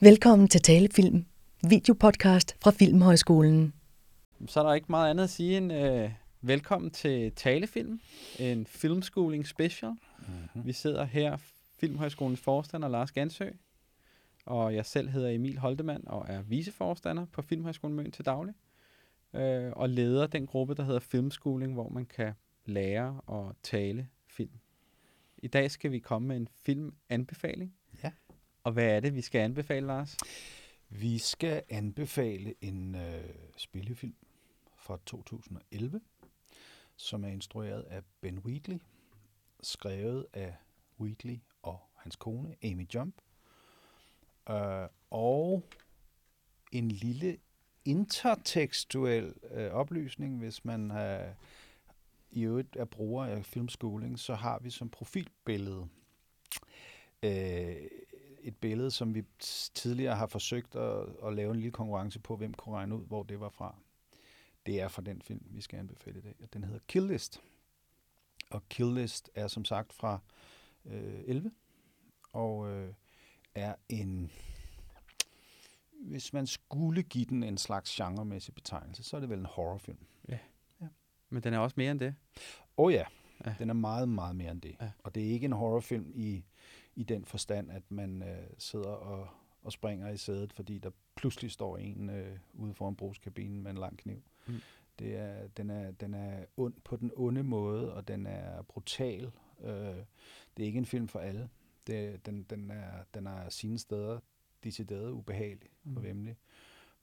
Velkommen til Talefilm, videopodcast fra Filmhøjskolen. Så er der ikke meget andet at sige end øh, velkommen til Talefilm, en filmschooling special. Mm-hmm. Vi sidder her, Filmhøjskolens forstander Lars Gansø, og jeg selv hedder Emil Holdemann og er viceforstander på Filmhøjskolen Møn til daglig, øh, og leder den gruppe, der hedder Filmschooling, hvor man kan lære og tale film. I dag skal vi komme med en filmanbefaling. Og hvad er det, vi skal anbefale, Lars? Vi skal anbefale en øh, spillefilm fra 2011, som er instrueret af Ben Wheatley, skrevet af Wheatley og hans kone, Amy Jump, øh, og en lille intertekstuel øh, oplysning, hvis man øh, i øvrigt er bruger af filmskoling, så har vi som profilbillede øh, et billede, som vi tidligere har forsøgt at, at lave en lille konkurrence på, hvem kunne regne ud, hvor det var fra. Det er fra den film, vi skal anbefale i dag. Den hedder Kill List. Og Kill List er som sagt fra øh, 11, og øh, er en, hvis man skulle give den en slags genremæssig betegnelse, så er det vel en horrorfilm. Men den er også mere end det. Åh oh ja, Ja. den er meget, meget mere end det. Ja. Og det er ikke en horrorfilm i, i den forstand, at man øh, sidder og, og springer i sædet, fordi der pludselig står en øh, ude foran brugskabinen med en lang kniv. Mm. Det er, den, er, den er ond på den onde måde, og den er brutal. Øh, det er ikke en film for alle. Det, den, den, er, den er sine steder decideret ubehagelig Mm. og vemmelig.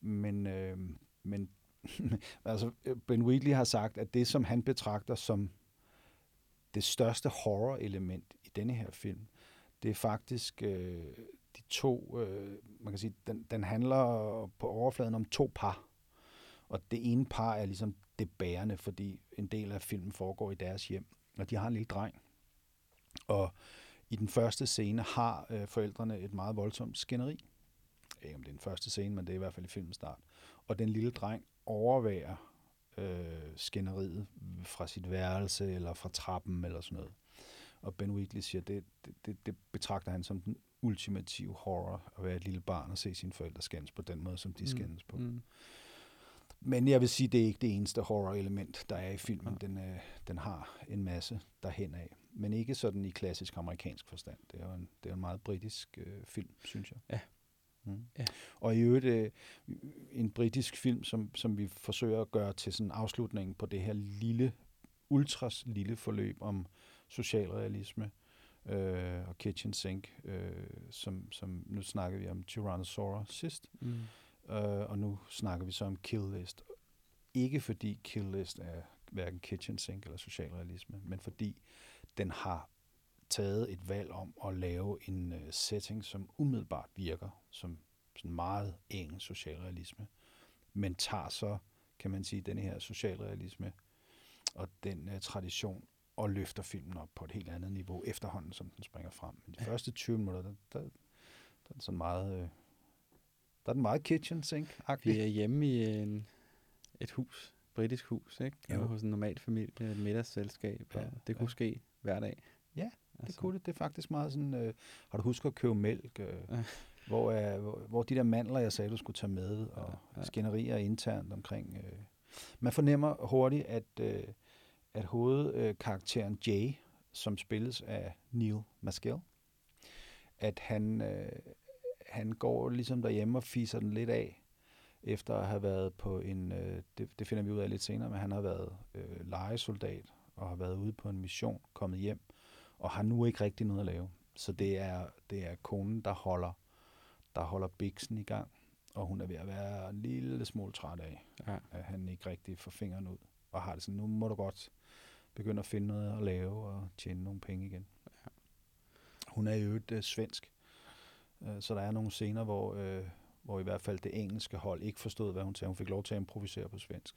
Men, øh, men altså, Ben Wheatley har sagt, at det, som han betragter som det største horror-element i denne her film, det er faktisk øh, de to, øh, man kan sige, den, den handler på overfladen om to par. Og det ene par er ligesom det bærende, fordi en del af filmen foregår i deres hjem. Og de har en lille dreng. Og i den første scene har øh, forældrene et meget voldsomt skænderi. Jeg ved ikke, om det er den første scene, men det er i hvert fald i filmens start. Og den lille dreng overværer øh, skænderiet fra sit værelse eller fra trappen eller sådan noget. Og Ben Wheatley siger, det, det, det, det betragter han som den ultimative horror at være et lille barn og se sine forældre skændes på den måde, som de skændes på. Mm. Men jeg vil sige, det er ikke det eneste horror-element, der er i filmen. Ja. Den, øh, den har en masse derhen af. Men ikke sådan i klassisk amerikansk forstand. Det er jo en, det er en meget britisk øh, film, synes jeg. Ja. Mm. Ja. Og i øvrigt øh, en britisk film, som, som vi forsøger at gøre til sådan afslutningen på det her lille, ultras lille forløb om socialrealisme øh, og kitchen sink, øh, som, som nu snakker vi om Tyrannosaurus sidst. Mm. Øh, og nu snakker vi så om Kill List. Ikke fordi Kill List er hverken kitchen sink eller socialrealisme, men fordi den har taget et valg om at lave en uh, setting, som umiddelbart virker som sådan meget engelsk socialrealisme, men tager så, kan man sige, denne her socialrealisme og den uh, tradition og løfter filmen op på et helt andet niveau efterhånden, som den springer frem. Men de Ja. første 20 minutter, der, der, der er den sådan meget... Øh, der er den meget kitchen sink Vi er hjemme i en, et hus, britisk hus, ikke? Jo. Hos en normal familie, et middagsselskab, Ja, og det kunne ja. ske hver dag. Ja, Det Altså, kunne det. Det er faktisk meget sådan... Øh, har du husket at købe mælk? Øh, Ja. hvor, er, hvor, hvor de der mandler, jeg sagde, du skulle tage med, og ja, ja. skænderier internt omkring... Øh. Man fornemmer hurtigt, at, øh, at hovedkarakteren Jay, som spilles af Neil Maskell, at han, øh, han går ligesom derhjemme og fiser den lidt af, efter at have været på en, øh, det, det finder vi ud af lidt senere, men han har været øh, legesoldat og har været ude på en mission, kommet hjem, og har nu ikke rigtig noget at lave. Så det er, det er konen, der holder, der holder biksen i gang, og hun er ved at være en lille smule træt af, Ja. at han ikke rigtig får fingeren ud, og har det sådan, nu må du godt begynde at finde noget at lave og tjene nogle penge igen. Hun er jo øvrigt øh, svensk, øh, så der er nogle scener, hvor, øh, hvor i hvert fald det engelske hold ikke forstod, hvad hun sagde. Hun fik lov til at improvisere på svensk.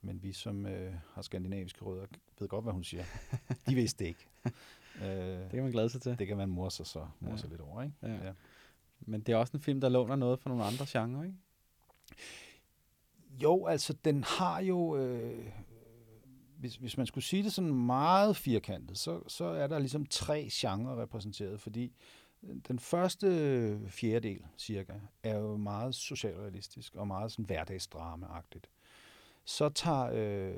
Men vi, som øh, har skandinaviske rødder, ved godt, hvad hun siger. De vidste det ikke. Øh, Det kan man glæde sig til. det kan man morse så morse Ja. lidt over, ikke? Ja. Ja. Men det er også en film, der låner noget fra nogle andre genrer, ikke? Jo, altså den har jo, øh, hvis, hvis man skulle sige det sådan meget firkantet, så, så er der ligesom tre genrer repræsenteret, fordi øh, Den første fjerdedel, cirka, er jo meget socialrealistisk og meget sådan hverdagsdrama-agtigt. Så tager øh,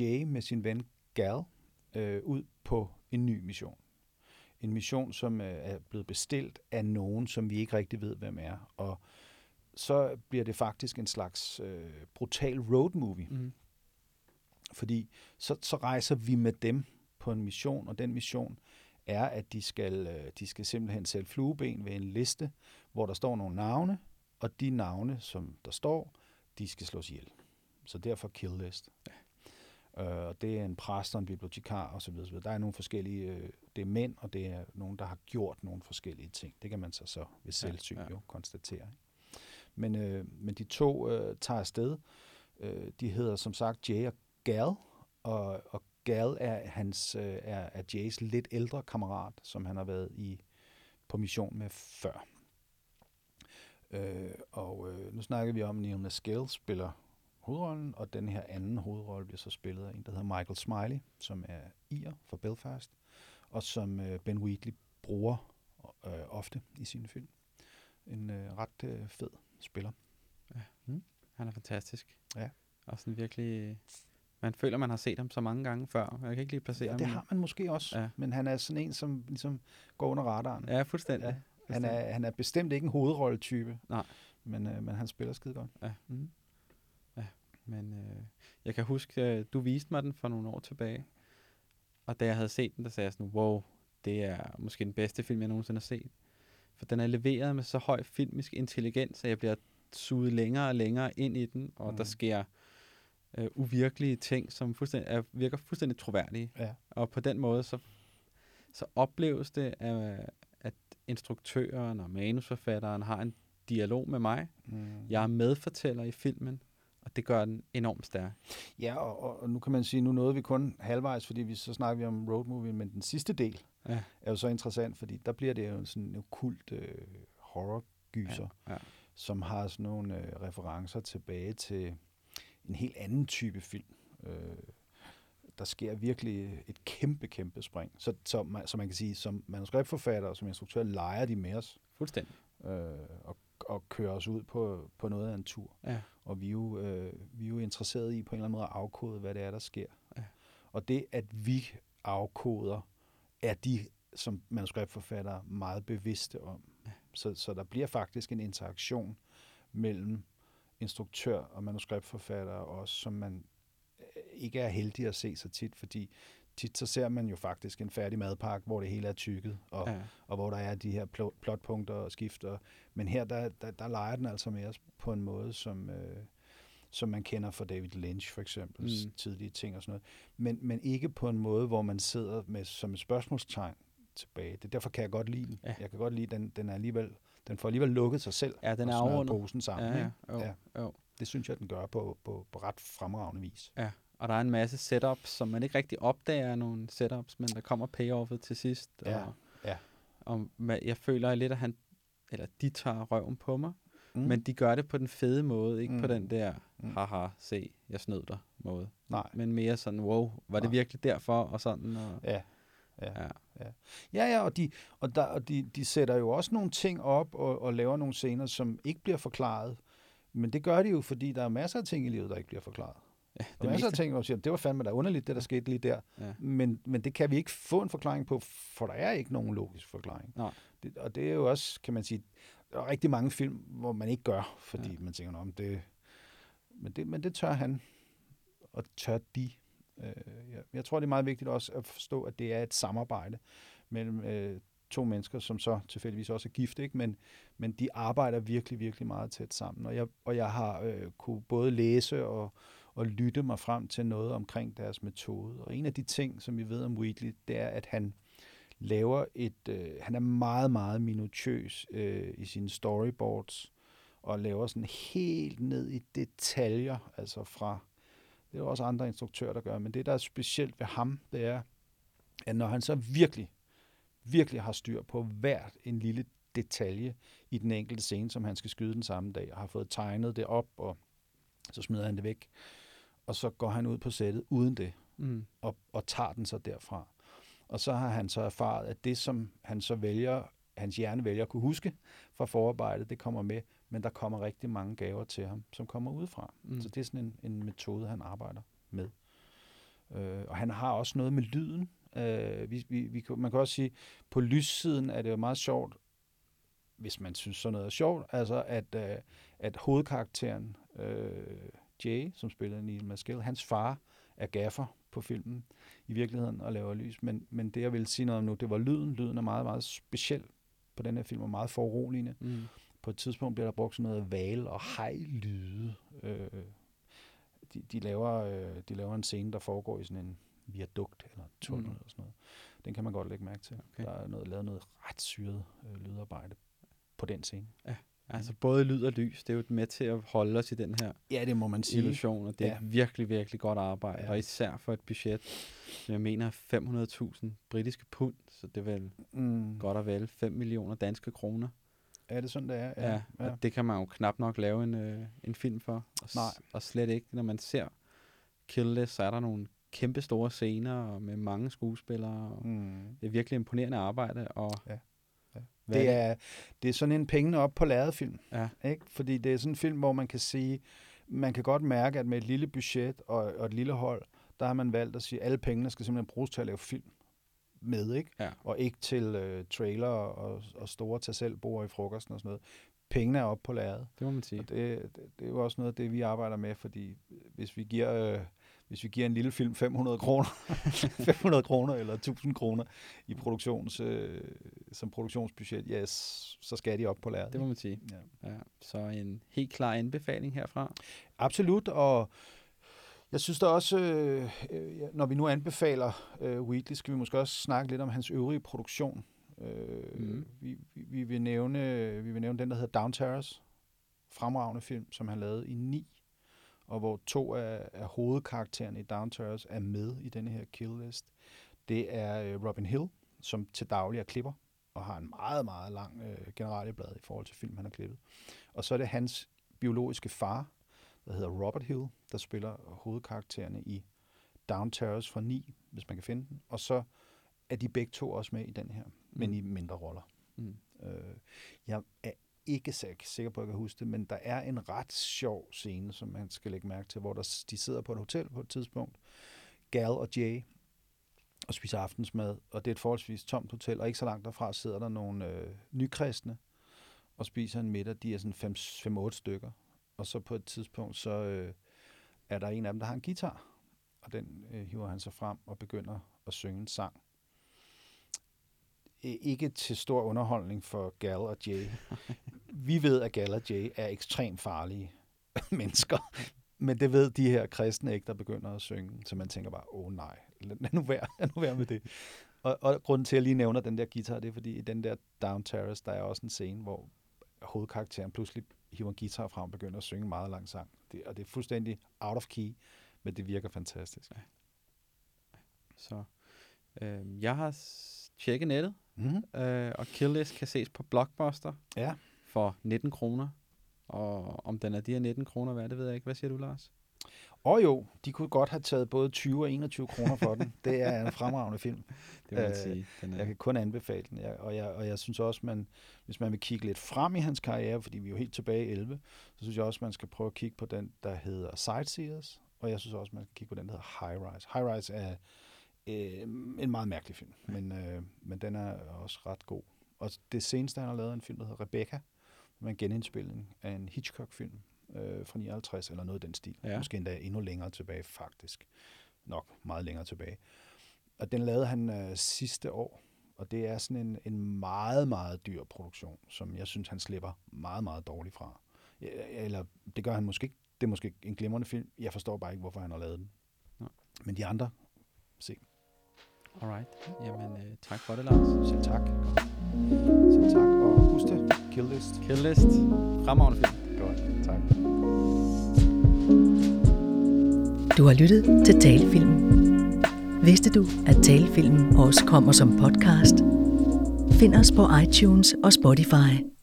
Jay med sin ven Gal øh, ud på en ny mission. En mission, som øh, er blevet bestilt af nogen, som vi ikke rigtig ved, hvem er. Og så bliver det faktisk en slags øh, brutal road movie. Mm. Fordi så, så rejser vi med dem på en mission, og den mission er, at de skal, øh, de skal simpelthen sætte flueben ved en liste, hvor der står nogle navne, og de navne, som der står, de skal slås ihjel. Så derfor kill list. Ja. Uh, det er en præst og en bibliotekar osv. osv. Der er nogle forskellige, øh, det er mænd, og det er nogen, der har gjort nogle forskellige ting. Det kan man så så ved selvsyn ja, ja. jo konstatere. Men, øh, men de to øh, tager afsted. Øh, de hedder som sagt Jay og Gal, og, og Gal er, hans, øh, er, er Jays lidt ældre kammerat, som han har været i på mission med før. Øh, og øh, nu snakker vi om, at Neil Maskell spiller hovedrollen, og den her anden hovedrolle bliver så spillet af en, der hedder Michael Smiley, som er ir for Belfast, og som øh, Ben Wheatley bruger øh, ofte i sine film. En øh, ret øh, fed spiller. Ja. Mm. Han er fantastisk. Ja. Og sådan virkelig... Man føler, man har set ham så mange gange før. Jeg kan ikke lige placere Ja, ham. det har man måske også, Ja. men han er sådan en, som ligesom går under radaren. Ja, fuldstændig. Ja. Han, er, han er bestemt ikke en hovedrolletype, Nej. men, øh, men han spiller skide godt. Ja. Mm. ja. Men øh, jeg kan huske, øh, du viste mig den for nogle år tilbage. Og da jeg havde set den, der sagde jeg sådan, wow, det er måske den bedste film, jeg nogensinde har set. For den er leveret med så høj filmisk intelligens, at jeg bliver suget længere og længere ind i den, og mm. der Mm. sker øh, uvirkelige ting, som fuldstændig, er, virker fuldstændig troværdige. Ja. Og på den måde, så, så opleves det, at, at instruktøren og manusforfatteren har en dialog med mig. Mm. Jeg er medfortæller i filmen, og det gør den enormt stærk. Ja, og, og, og nu kan man sige, nu nåede vi kun halvvejs, fordi vi så snakker vi om road movie, men den sidste del Ja. er jo så interessant, fordi der bliver det jo sådan en okult øh, horror-gyser, Ja, ja. som har sådan nogle øh, referencer tilbage til en helt anden type film. Øh, der sker virkelig et kæmpe, kæmpe spring. Så, så, man, så man kan sige, som manuskriptforfatter og som instruktør, leger de med os Fuldstændig. øh, og, og kører os ud på, på noget af en tur. Ja. Og vi er, jo, øh, vi er jo interesserede i på en eller anden måde at afkode, hvad det er, der sker. Ja. Og det, at vi afkoder, er de som manuskriptforfattere meget bevidste om. Ja. Så, så der bliver faktisk en interaktion mellem instruktør og manuskriptforfatter også, som man øh, ikke er heldig at se så tit, fordi tit så ser man jo faktisk en færdig madpakke, hvor det hele er tykket, og, Ja. og hvor der er de her pl- plotpunkter og skifter. Men her, der, der, der leger den altså os på en måde, som, øh, som man kender fra David Lynch for eksempel, Mm. tidlige ting og sådan noget. Men, men ikke på en måde, hvor man sidder med som et spørgsmålstegn tilbage. Det, derfor kan jeg godt lide den. Ja. Jeg kan godt lide, den, den, er alligevel, den får alligevel lukket sig selv Ja, den og er snøret afrundet. posen sammen. Ja, ja. Jo, Ja. jo. Det synes jeg, den gør på, på, på ret fremragende vis. Ja, og der er en masse setups, som man ikke rigtig opdager er nogle setups, men der kommer payoffet til sidst. Ja, Og, ja. og ma- jeg føler lidt, at han, eller de tager røven på mig, Mm. men de gør det på den fede måde, ikke mm. på den der, Mm. haha, se, jeg snød dig måde. Nej. Men mere sådan, wow, var det Nej. virkelig derfor, og sådan, og, Ja. Ja. ja. Ja, ja, og, de, og, der, og de, de sætter jo også nogle ting op og, og laver nogle scener, som ikke bliver forklaret. Men det gør de jo, fordi der er masser af ting i livet, der ikke bliver forklaret. ja Der er masser af ting, hvor man siger, det var fandme da underligt, det der skete lige der. Ja. Men, men det kan vi ikke få en forklaring på, for der er ikke nogen logisk forklaring. Nej. Det, og det er jo også, kan man sige, der er rigtig mange film, hvor man ikke gør, fordi Ja. ja. man tænker, om det, men det, men det tør han, og det tør de. Øh, jeg, jeg tror, det er meget vigtigt også at forstå, at det er et samarbejde mellem øh, to mennesker, som så tilfældigvis også er gift, ikke? Men, men de arbejder virkelig, virkelig meget tæt sammen. Og jeg, og jeg har øh, kunne både læse og, og lytte mig frem til noget omkring deres metode. Og en af de ting, som vi ved om Wheatley, det er, at han laver et, øh, han er meget, meget minutiøs øh, i sine storyboards, og laver sådan helt ned i detaljer, altså fra, det er der også andre instruktører, der gør, men det, der er specielt ved ham, det er, at når han så virkelig, virkelig har styr på hvert en lille detalje i den enkelte scene, som han skal skyde den samme dag, og har fået tegnet det op, og så smider han det væk, og så går han ud på sættet uden det, Mm. og, og tager den så derfra. Og så har han så erfaret, at det, som han så vælger hans hjerne vælger at kunne huske fra forarbejdet, det kommer med, men der kommer rigtig mange gaver til ham, som kommer udefra. Mm. Så det er sådan en, en metode, han arbejder med. Øh, og han har også noget med lyden. Øh, vi, vi, vi, man kan også sige, på lyssiden er det jo meget sjovt, hvis man synes sådan noget er sjovt, altså at, øh, at hovedkarakteren øh, Jay, som spiller Neil Maskell, hans far er gaffer på filmen i virkeligheden og laver lys, men, men det jeg vil sige noget om nu, det var lyden. Lyden er meget, meget speciel på den her film, og meget foruroligende. Mm. På et tidspunkt bliver der brugt sådan noget val- og hej-lyde. Øh, de, de, laver, øh, de laver en scene, der foregår i sådan en viadukt eller tunnel Mm. eller sådan noget. Den kan man godt lægge mærke til. Okay. Der er noget, lavet noget ret syret øh, lydarbejde på den scene. Altså både lyd og lys, det er jo med til at holde os i den her Ja, det må man sige. illusion, og det er Ja. virkelig, virkelig godt arbejde, Ja. og især for et budget, som jeg mener er 500.000 britiske pund, så det er vel Mm. godt og vel 5 millioner danske kroner. Er det sådan, det er? Ja, ja. Og det kan man jo knap nok lave en, øh, en film for. Og, Nej. og slet ikke, når man ser Kill List, så er der nogle kæmpe store scener og med mange skuespillere. Og Mm. Det er virkelig imponerende arbejde. Og Ja, ja. Hvad Det er, det er sådan en pengene op på lærred film. Ja. Ikke? Fordi det er sådan en film, hvor man kan sige, man kan godt mærke, at med et lille budget og, og et lille hold, der har man valgt at sige, at alle pengene skal simpelthen bruges til at lave film med, ikke? Ja. og ikke til øh, trailer og, og store tag selv i frokosten og sådan noget. Pengene er op på lærred. det må man sige. Og det, det, det er jo også noget af det, vi arbejder med, fordi hvis vi giver, øh, hvis vi giver en lille film 500 kroner, 500 kroner eller 1000 kroner i produktions, øh, som produktionsbudget, ja, s- så skal de op på lærret. Det må man sige. Ja. Ja, så en helt klar anbefaling herfra. Absolut, og jeg synes da også, øh, øh, når vi nu anbefaler øh, Wheatley, skal vi måske også snakke lidt om hans øvrige produktion. Øh, mm. vi, vi, vi, vil nævne, vi vil nævne den, der hedder Down Terrace, fremragende film, som han lavede i 9, og hvor to af, af hovedkaraktererne i Down Terrace er med i denne her kill list. Det er øh, Robin Hill, som til daglig er klipper, og har en meget, meget lang øh, generalieblad i forhold til film, han har klippet. Og så er det hans biologiske far, der hedder Robert Hill, der spiller hovedkaraktererne i Down Terrace fra 9, hvis man kan finde den. Og så er de begge to også med i den her, men Mm. i mindre roller. Mm. Øh, jeg er ikke sik- sikker på, at jeg kan huske det, men der er en ret sjov scene, som man skal lægge mærke til, hvor der, de sidder på et hotel på et tidspunkt, Gal og Jay, og spiser aftensmad, og det er et forholdsvis tomt hotel, og ikke så langt derfra sidder der nogle øh, nykristne og spiser en middag. De er sådan 5-8 stykker. Og så på et tidspunkt, så øh, er der en af dem, der har en guitar, og den øh, hiver han så frem og begynder at synge en sang. Ikke til stor underholdning for Gal og Jay. Vi ved, at Gal og Jay er ekstremt farlige mennesker, men det ved de her kristne ikke, der begynder at synge. Så man tænker bare, åh oh, nej, lad nu være, lad nu være med det. Og, og grunden til, at jeg lige nævner den der guitar, det er fordi i den der Down Terrace, der er også en scene, hvor hovedkarakteren pludselig hiver en guitar frem og begynder at synge meget lang sang. Det, og det er fuldstændig out of key, men det virker fantastisk. Så øh, jeg har tjekket nettet, Mm-hmm. øh, og Kill List kan ses på Blockbuster Ja. for 19 kroner. Og om den er de her 19 kroner værd, det ved jeg ikke. Hvad siger du, Lars? Og jo, de kunne godt have taget både 20 og 21 kroner for den. Det er en fremragende film. Det vil jeg Øh, sige. Den er, Jeg kan kun anbefale den, jeg, og, jeg, og jeg synes også, man, hvis man vil kigge lidt frem i hans karriere, fordi vi er jo helt tilbage i 11, så synes jeg også, man skal prøve at kigge på den, der hedder Sightseers, og jeg synes også, man skal kigge på den, der hedder High Rise. High Rise er øh, en meget mærkelig film, men, øh, men den er også ret god. Og det seneste, han har lavet, en film, der hedder Rebecca, er en genindspilning af en Hitchcock-film øh, fra 59, eller noget i den stil. Ja. Måske endda endnu længere tilbage, faktisk. Nok meget længere tilbage. Og den lavede han øh, sidste år, og det er sådan en, en meget, meget dyr produktion, som jeg synes, han slipper meget, meget dårligt fra. Eller det gør han måske ikke. Det er måske en glimrende film. Jeg forstår bare ikke, hvorfor han har lavet den. Nå. Men de andre, se. Alright. Jamen, øh, tak for det, Lars. Selv tak. Selv tak. Og husk det. Kill list. Kill List. Fremragende film. Tak. Du har lyttet til Talefilm. Vidste du, at Talefilm også kommer som podcast? Find os på iTunes og Spotify.